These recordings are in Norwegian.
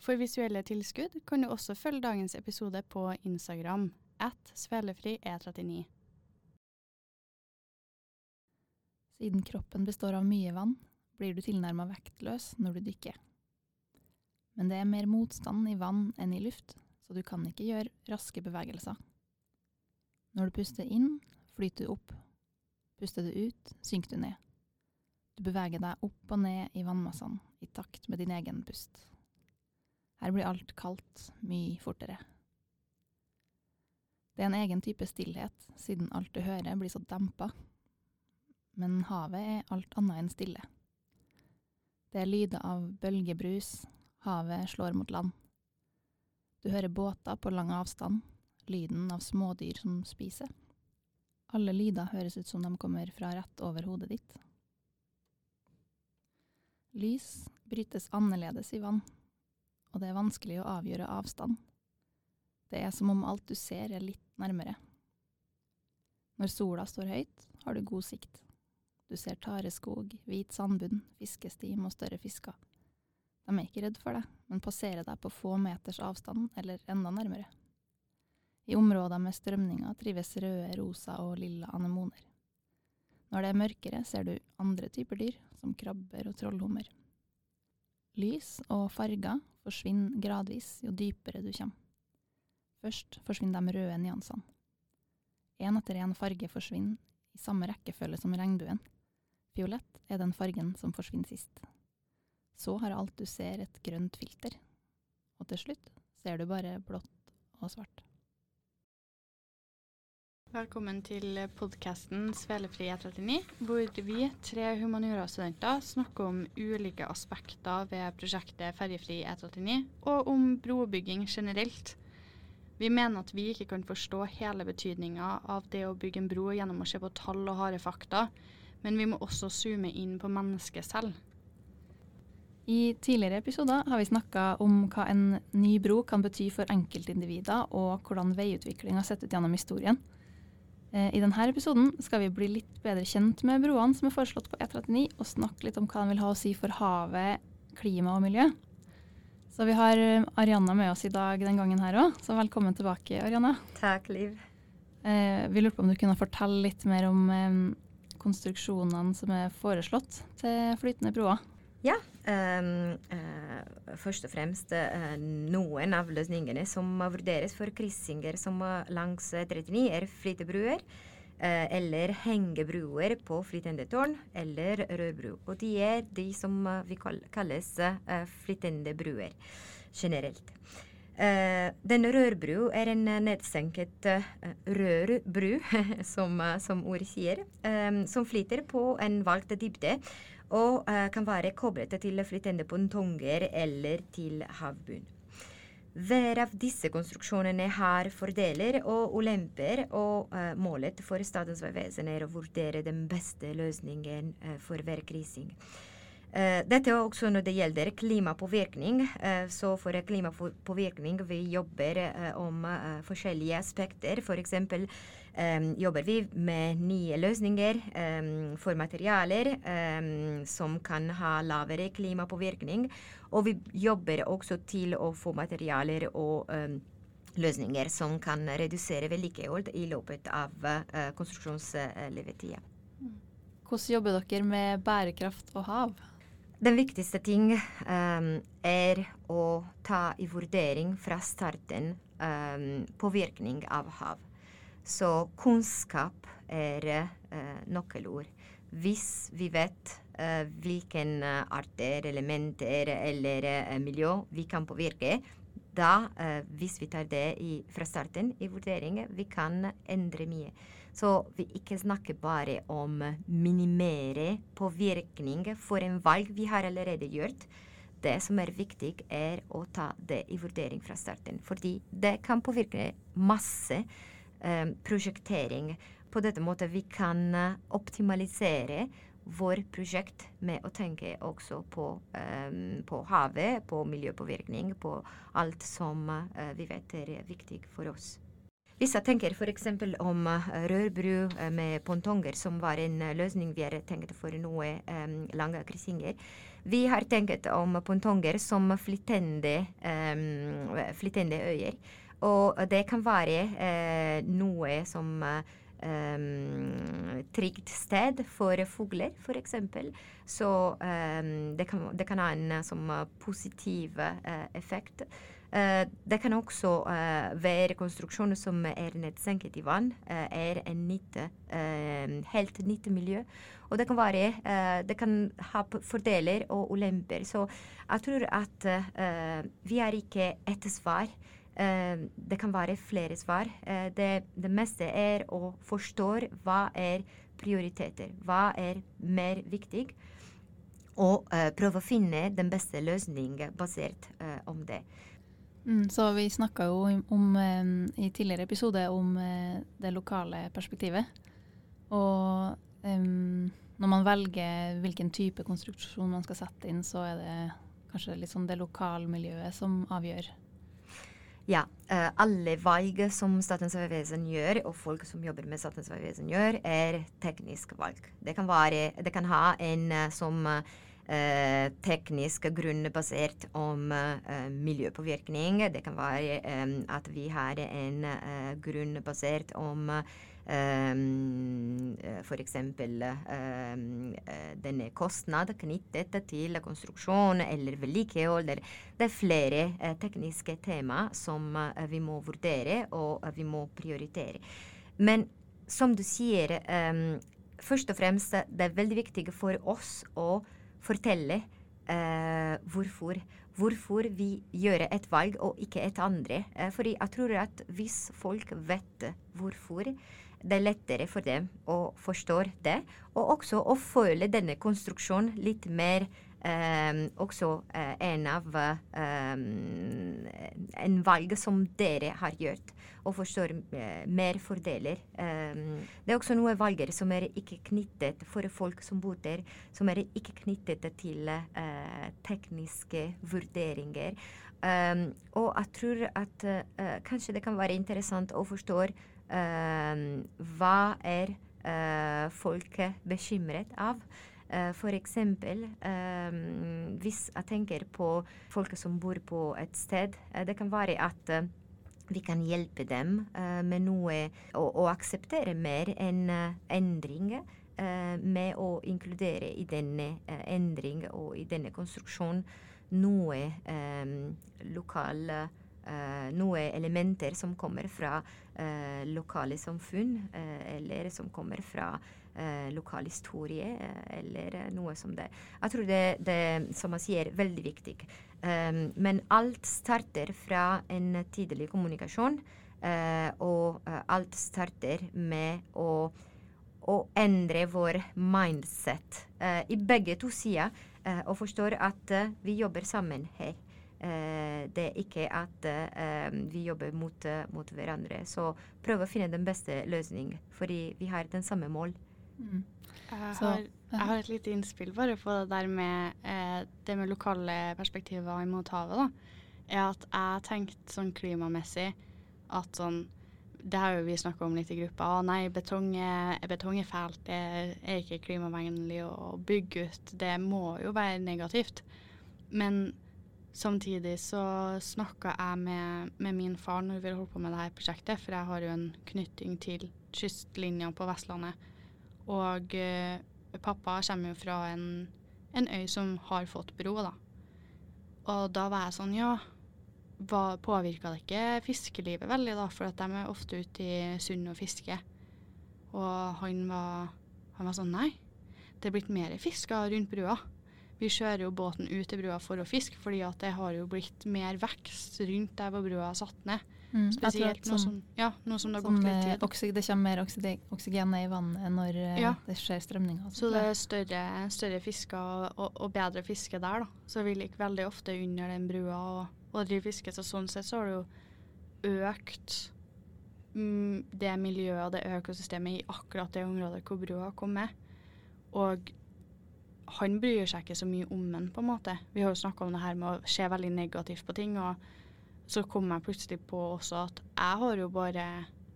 For visuelle tilskudd kan du også følge dagens episode på Instagram at svelefri e39. Siden kroppen består av mye vann, blir du tilnærma vektløs når du dykker. Men det er mer motstand i vann enn i luft, så du kan ikke gjøre raske bevegelser. Når du puster inn, flyter du opp. Puster du ut, synker du ned. Du beveger deg opp og ned i vannmassene, i takt med din egen pust. Her blir alt kaldt mye fortere. Det er en egen type stillhet, siden alt du hører blir så dempa. Men havet er alt annet enn stille. Det er lyder av bølgebrus, havet slår mot land. Du hører båter på lang avstand, lyden av smådyr som spiser. Alle lyder høres ut som de kommer fra rett over hodet ditt. Lys brytes annerledes i vann, og det er vanskelig å avgjøre avstand. Det er som om alt du ser er litt nærmere. Når sola står høyt, har du god sikt. Du ser tareskog, hvit sandbunn, fiskestim og større fisker. De er ikke redd for deg, men passerer deg på få meters avstand eller enda nærmere. I områder med strømninger trives røde, rosa og lilla anemoner. Når det er mørkere, ser du andre typer dyr, som krabber og trollhummer. Lys og farger forsvinner gradvis jo dypere du kommer. Først forsvinner de røde nyansene. Én etter én farge forsvinner i samme rekkefølge som regnbuen. Fiolett er den fargen som forsvinner sist. Så har alt du ser et grønt filter, og til slutt ser du bare blått og svart. Velkommen til podkasten Svelefri E39, hvor vi, tre humaniorastudenter, snakker om ulike aspekter ved prosjektet Ferjefri E39, og om brobygging generelt. Vi mener at vi ikke kan forstå hele betydninga av det å bygge en bro gjennom å se på tall og harde fakta, men vi må også zoome inn på mennesket selv. I tidligere episoder har vi snakka om hva en ny bro kan bety for enkeltindivider, og hvordan veiutviklinga har sett ut gjennom historien. Eh, I denne episoden skal vi bli litt bedre kjent med broene som er foreslått på E39, og snakke litt om hva de vil ha å si for havet, klima og miljø. Så vi har eh, Arianna med oss i dag den gangen her òg, så velkommen tilbake, Arianna. Takk, Liv. Eh, vi lurte på om du kunne fortelle litt mer om eh, konstruksjonene som er foreslått til flytende broer. Ja. Um, uh, først og fremst uh, noen av løsningene som vurderes for kryssinger som uh, langs 39 er flytebruer. eller hengebruer på flytende tårn eller rødbru. Og de er de som vi kalles flytende bruer generelt. Uh, den rørbru er en nedsenket uh, rørbru, som, uh, som ordet sier, um, som flyter på en valgt dybde og uh, kan være koblet til flytende pontonger eller til havbunn. Hver av disse konstruksjonene har fordeler og ulemper, og uh, målet for Statens vegvesen er å vurdere den beste løsningen uh, for hver krising. Uh, dette er også når det gjelder klimapåvirkning. Uh, så for klimapåvirkning vi jobber uh, om forskjellige aspekter. F.eks. For um, jobber vi med nye løsninger um, for materialer um, som kan ha lavere klimapåvirkning. Og vi jobber også til å få materialer og løsninger som kan redusere vedlikehold i løpet av konstruksjonslevetida. Hvordan jobber dere med bærekraft og hav? Den viktigste ting um, er å ta i vurdering fra starten um, påvirkning av hav. Så kunnskap er uh, nøkkelord. Hvis vi vet uh, hvilke arter, elementer eller uh, miljø vi kan påvirke, da, hvis vi tar det i, fra starten i vurderingen, vi kan endre mye. Så vi ikke snakker bare om minimere påvirkning for en valg vi har allerede gjort. Det som er viktig, er å ta det i vurdering fra starten. Fordi det kan påvirke masse eh, prosjektering. På dette måten vi kan uh, optimalisere vår prosjekt med å tenke også på, um, på havet, på miljøpåvirkning, på alt som uh, vi vet er viktig for oss. Hvis jeg tenker f.eks. om uh, rørbru uh, med pontonger, som var en uh, løsning vi har tenkt for noe um, lange kryssinger. Vi har tenkt om pontonger som flytende, um, flytende øyer. Og det kan være noe som um, trygt sted for fugler, f.eks. Så um, det, kan, det, kan, ha en som positiv effekt. Uh, det kan også uh, være konstruksjoner som er nedsenket i vann. Uh, er en nytte, helt nytt miljø. Og det kan, være, det kan ha fordeler og ulemper. Så jeg tror at vi har ikke ett svar. det kan være flere svar. Det, det, meste er å forstå hva er prioriteter. Hva er mer viktig? Og prøve å finne den beste løsningen basert om det. Mm, så vi snakka jo om, om, i tidligere episode om eh, det lokale perspektivet. Og um, når man velger hvilken type konstruksjon man skal sette inn, så er det kanskje liksom det lokalmiljøet som avgjør. Ja. Alle valg som Statens vegvesen gjør, og folk som jobber med Statens vegvesen gjør, er teknisk valg. Det kan, være, det kan ha en som eh, teknisk grunn basert om eh, miljøpåvirkning. Det kan være eh, at vi har en eh, grunn basert om Um, F.eks. Um, denne kostnad knyttet til konstruksjon eller vedlikehold. Det er flere uh, tekniske tema som uh, vi må vurdere og uh, vi må prioritere. Men som du sier, um, først og fremst det er veldig viktig for oss å fortelle uh, hvorfor. Hvorfor vi gjør et valg og ikke et andre. Uh, fordi jeg tror at hvis folk vet hvorfor, det er lettere for dem å forstå det. Og også å føle denne konstruksjonen litt mer eh, også eh, en av eh, en valg som dere har gjort og forstår eh, mer fordeler. Um, det er også noen valger som er ikke knyttet for folk som bor der, som er ikke knyttet til uh, tekniske vurderinger. Um, og jeg tror at uh, kanskje det kan være interessant å forstå uh, hva er folk bekymret av. Uh, eksempel, um, hvis jeg tenker på folk som bor på et sted, uh, det kan være at uh, vi kan hjelpe dem uh, med noe og, og, akseptere mer enn uh, endring. Uh, med å inkludere i denne endring og i denne konstruksjonen noe um, lokale noe elementer som kommer fra lokale samfunn, eller som kommer fra eh, lokal historie eh, eller eh, noe som det. Jeg tror det, det som jeg sier, er veldig viktig. Um, men alt starter fra en tidlig kommunikasjon, uh, og uh, alt starter med å, å endre vår mindset uh, i begge to sider, og forstår at vi jobber sammen her. det er ikke at vi jobber mot, mot hverandre. Så prøv å finne den beste løsningen, fordi vi har den samme mål. Mm. Jeg, har, jeg, har, et lite innspill bare på det der med eh, det med lokale perspektiver imot havet. da, er at jeg tenkte sånn klimamessig at sånn Det har jo vi snakka om litt i gruppa. Å nei, betong er, betong er fælt. Det er ikke klimavennlig å bygge ut. Det må jo være negativt. Men samtidig så snakka jeg med, med, min far når vi holdt på med dette prosjektet, for jeg har jo en knytting til kystlinja på Vestlandet. Og eh, pappa kommer jo fra en, en, øy som har fått bro, da. Og da var jeg sånn, ja Påvirka det ikke fiskelivet veldig, da? For at de er ofte ute i sund og fisker. Og han var, han var sånn, nei. Det er blitt mer fisker rundt brua. Vi kjører jo båten ut til brua for å fiske, fordi at det har jo blitt mer vekst rundt der hvor brua er satt ned. Mm, Spesielt nå som, ja, nå som det har gått litt tid. Oksy, det kommer mer oksygen i vannet når eh, ja. det skjer strømninger. Så det er større, større fisker og, og, bedre fiske der, da. Så vi ligger veldig ofte under den brua og, og driver fiske. Så sånn sett så har det jo økt mm, det miljøet og det økosystemet i akkurat det området hvor brua kom med. Og han bryr seg ikke så mye om den, på en måte. Vi har jo snakka om det her med å se veldig negativt på ting. og så kom jeg plutselig på også at jeg har jo bare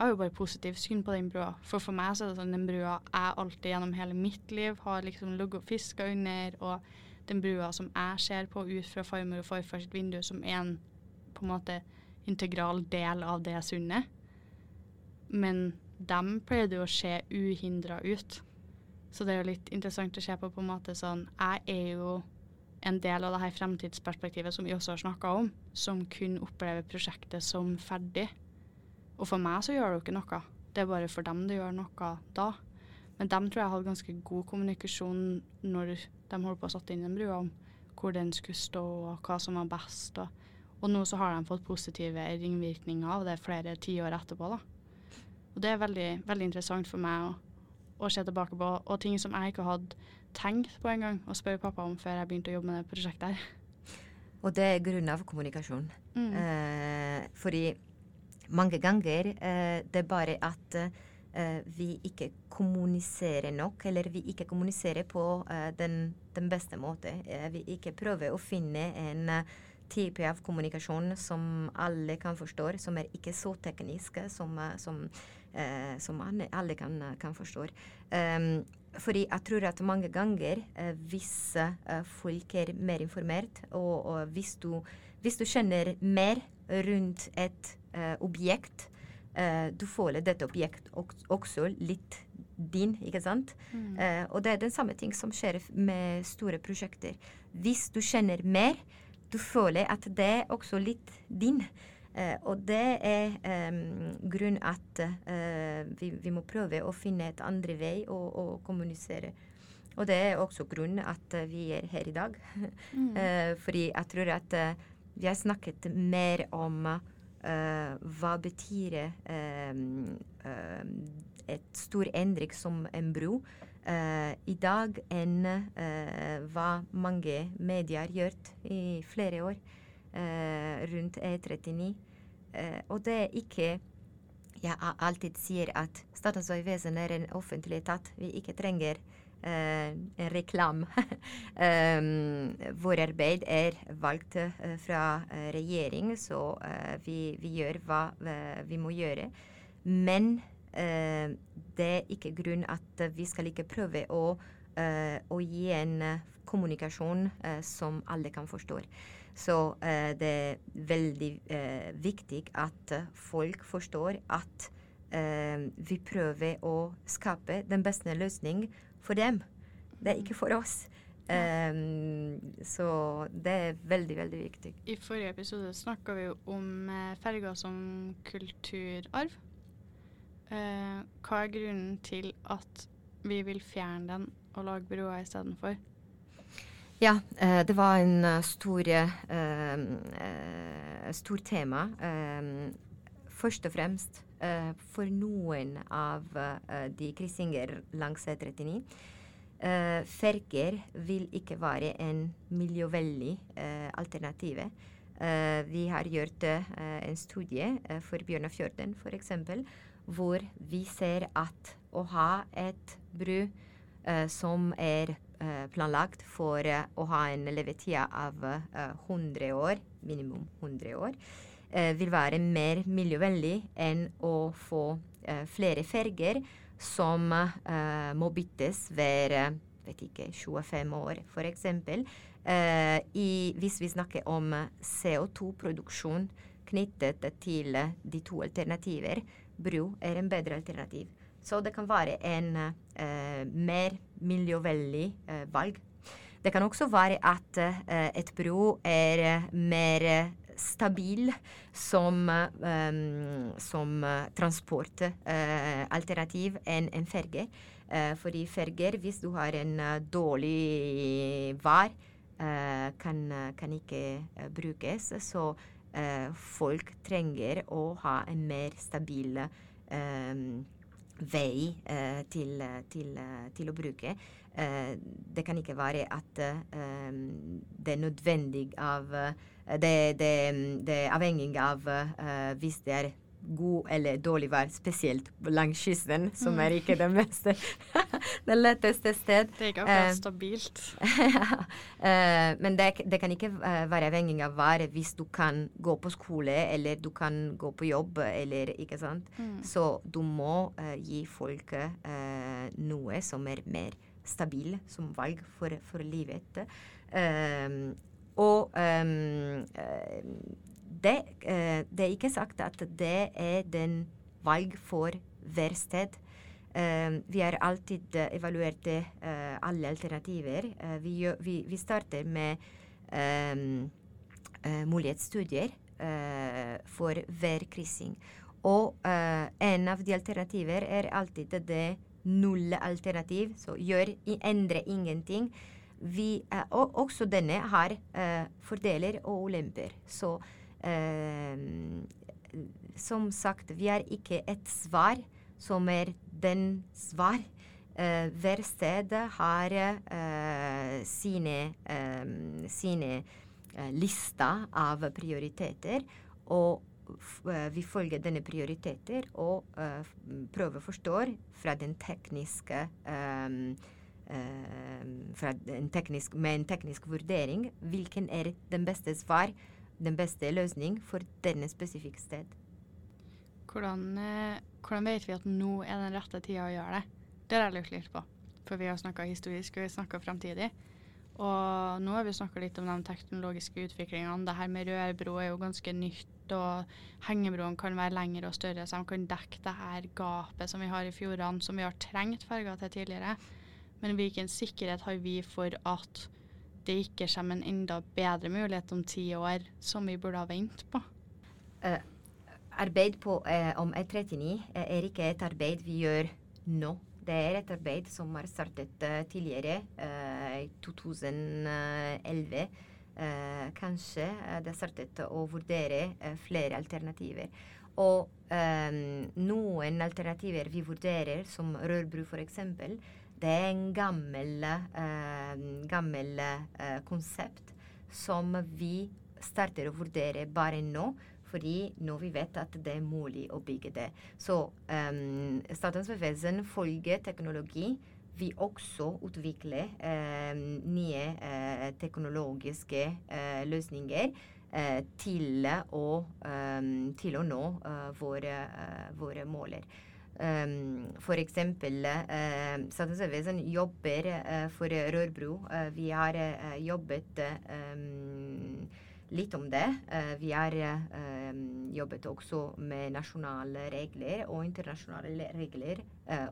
jeg har jo bare positivt syn på den brua. For for meg så er det sånn den brua jeg alltid gjennom hele mitt liv har liksom ligget og fiska under, og den brua som jeg ser på ut fra farmor og farfar sitt vindu, som er en på en måte integral del av det sundet. Men dem pleide jo å se uhindra ut. Så det er jo litt interessant å se på på en måte sånn Jeg er jo en del av det her fremtidsperspektivet som vi også har snakka om, som kun opplever prosjektet som ferdig. Og for meg så gjør det jo ikke noe. Det er bare for dem det gjør noe da. Men dem tror jeg hadde ganske god kommunikasjon når de holdt på å sette inn den brua, om hvor den skulle stå og hva som var best. Og, og nå så har de fått positive ringvirkninger av det flere tiår etterpå. da. Og det er veldig, veldig interessant for meg å, å se tilbake på, og ting som jeg ikke hadde tenkt på en gang å spørre pappa om før jeg begynte å jobbe med det prosjektet her. Og det er grunnen av kommunikasjon. Mm. Eh, fordi mange ganger eh, det er bare at eh, vi ikke kommuniserer nok, eller vi ikke kommuniserer på eh, den, den, beste måten. Eh, vi ikke prøver å finne en eh, type av kommunikasjon som alle kan forstå, som er ikke så teknisk som, eh, som, alle kan, kan forstå. Um, fordi jeg tror at mange ganger, eh, hvis eh, folk er mer informert, og, og hvis, du, hvis, du, kjenner mer rundt et eh, objekt, eh, du føler dette objektet også litt din, ikke sant? Mm. Eh, og det er den samme ting som skjer med store prosjekter. Hvis du kjenner mer, du føler at det er også litt din. Uh, og det er um, grunnen at uh, vi, vi, må prøve å finne et andre vei å, å kommunisere. Og det er også grunnen at uh, vi er her i dag. Mm. fordi jeg tror at vi har snakket mer om hva betyr et stor endring som en bro i dag enn hva mange medier har gjort i flere år. Eh, rundt E39. Eh, og det er ikke Jeg alltid sier at Statens vegvesen er en offentlig etat. Vi ikke trenger Uh, en reklame. um, vår arbeid er valgt uh, fra regjering, så vi, vi, gjør hva vi må gjøre. Men det er ikke grunn at vi skal ikke prøve å, å gi en kommunikasjon som alle kan forstå. Så eh, det er veldig eh, viktig at uh, folk forstår at vi prøver å skape den beste løsning for dem. Det er ikke for oss. Um, så det er veldig, veldig viktig. I forrige episode snakka vi om ferger som kulturarv. hva er grunnen til at vi vil fjerne den og lage broer istedenfor? Ja, eh, det var en eh, stor, eh, stor tema. først og fremst for noen av de kryssinger langs E39. Uh, ferger vil ikke være en miljøvennlig alternativ. Vi har gjort en studie for Bjørnafjorden f.eks., hvor vi ser at å ha et bru som er planlagt for eh, å ha en levetid av 100 eh, år, minimum 100 år, vil være mer miljøvennlig enn å få flere ferger som må byttes hver vet ikke, 25 år, f.eks. Uh, hvis vi snakker om CO2-produksjon knyttet til de to alternativer, bro er en bedre alternativ. Så det kan være en uh, mer miljøvennlig uh, valg. Det kan også være at uh, et bro er mer stabil som, um, som transportalternativ enn en ferge. fordi ferger, hvis du har en dårlig vær, kan, kan, ikke brukes. Så folk trenger å ha en mer stabil um, vei eh, til, til, til, å bruke. Eh, det kan ikke være at eh, det er nødvendig av det, det, det, er avhengig av hvis det er god eller dårlig vær, spesielt langs kysten, som Mm. er ikke det meste Det letteste sted. Det ikke akkurat Eh, stabilt. uh, men det, det kan ikke eh, være avhengig av været hvis du kan gå på skole, eller du kan gå på jobb, eller ikke sant. Mm. Så du må uh, gi folk noe som er mer stabil som valg for, for livet. Og um, det, uh, det er ikke sagt at det er den valg for hver sted. Uh, vi har alltid eh, evaluert alle alternativer. Vi, vi, vi starter med um, mulighetsstudier for hver kryssing. Og en av de alternativer er alltid det nullalternativ, så gjør endre ingenting. Vi, og også denne har fordeler og ulemper. Så som sagt, vi har ikke et svar som er den svar. Eh, hver sted har eh, sine, eh, sine eh, lister av prioriteter. Og eh, vi følger denne prioriteter og eh, prøver å forstå fra den tekniske eh, eh, fra en teknisk, med en teknisk vurdering hvilken er den beste svar, den beste løsning for denne spesifikke sted. Hvordan, eh, hvordan vet vi at nå er den rette tida å gjøre det? Det har jeg lurt litt på. For vi har snakka historisk, og vi snakka framtidig. Og nå har vi snakka litt om de teknologiske utviklingene. Det her med rørbro er jo ganske nytt, og hengebroene kan være lengre og større, så de kan dekke det her gapet som vi har i fjordene, som vi har trengt ferger til tidligere. Men hvilken sikkerhet har vi for at det ikke kommer en enda bedre mulighet om ti år, som vi burde ha ventet på? Uh, arbeid på, uh, om E39 uh, er ikke et arbeid vi gjør nå. Det er et arbeid som har startet tidligere, i 2011. Eh, kanskje det startet å vurdere flere alternativer. Og noen alternativer vi vurderer, som rørbru f.eks., det er en gammel, eh, gammel eh, konsept som vi starter å vurdere bare nå. Fordi nå vi vet at det er mulig å bygge det. Så um, Statens vegvesen følger teknologi. Vi også utvikler um, nye uh, teknologiske uh, løsninger uh, til, å, um, til å nå våre, våre måler. Um, eksempel uh, Statens jobber uh, for rørbro. Uh, vi har uh, jobbet um, litt om det. Vi har jobbet også med nasjonale regler og internasjonale regler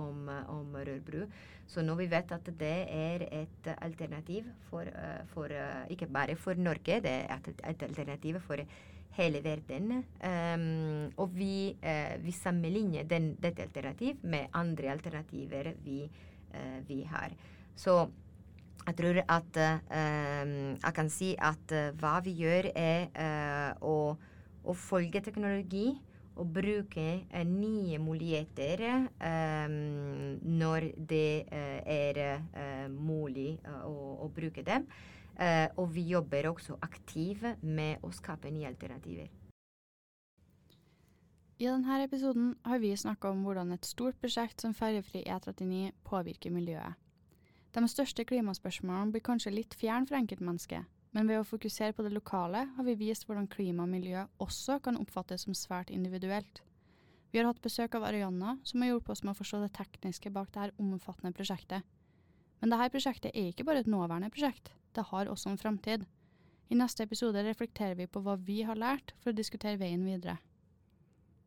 om, om Rørbro. Så nå vi vet at det er et alternativ for, for ikke bare for Norge, det er et alternativ for hele verden. Um, og vi, uh, vi sammenligner den, dette alternativ med andre alternativer vi, uh, vi har. Så jeg tror at uh, jeg kan si at eh, hva vi gjør, er å, å følge teknologi og bruke nye muligheter eh, når det er mulig å, å bruke dem. Eh, og vi jobber også aktivt med å skape nye alternativer. I denne episoden har vi snakka om hvordan et stort prosjekt som ferjefri E39 påvirker miljøet. De største klimaspørsmålene blir kanskje litt fjern for enkeltmennesket, men ved å fokusere på det lokale har vi vist hvordan klima og miljø også kan oppfattes som svært individuelt. Vi har hatt besøk av Arianna, som har hjulpet oss med å forstå det tekniske bak dette omfattende prosjektet. Men dette prosjektet er ikke bare et nåværende prosjekt, det har også en framtid. I neste episode reflekterer vi på hva vi har lært for å diskutere veien videre.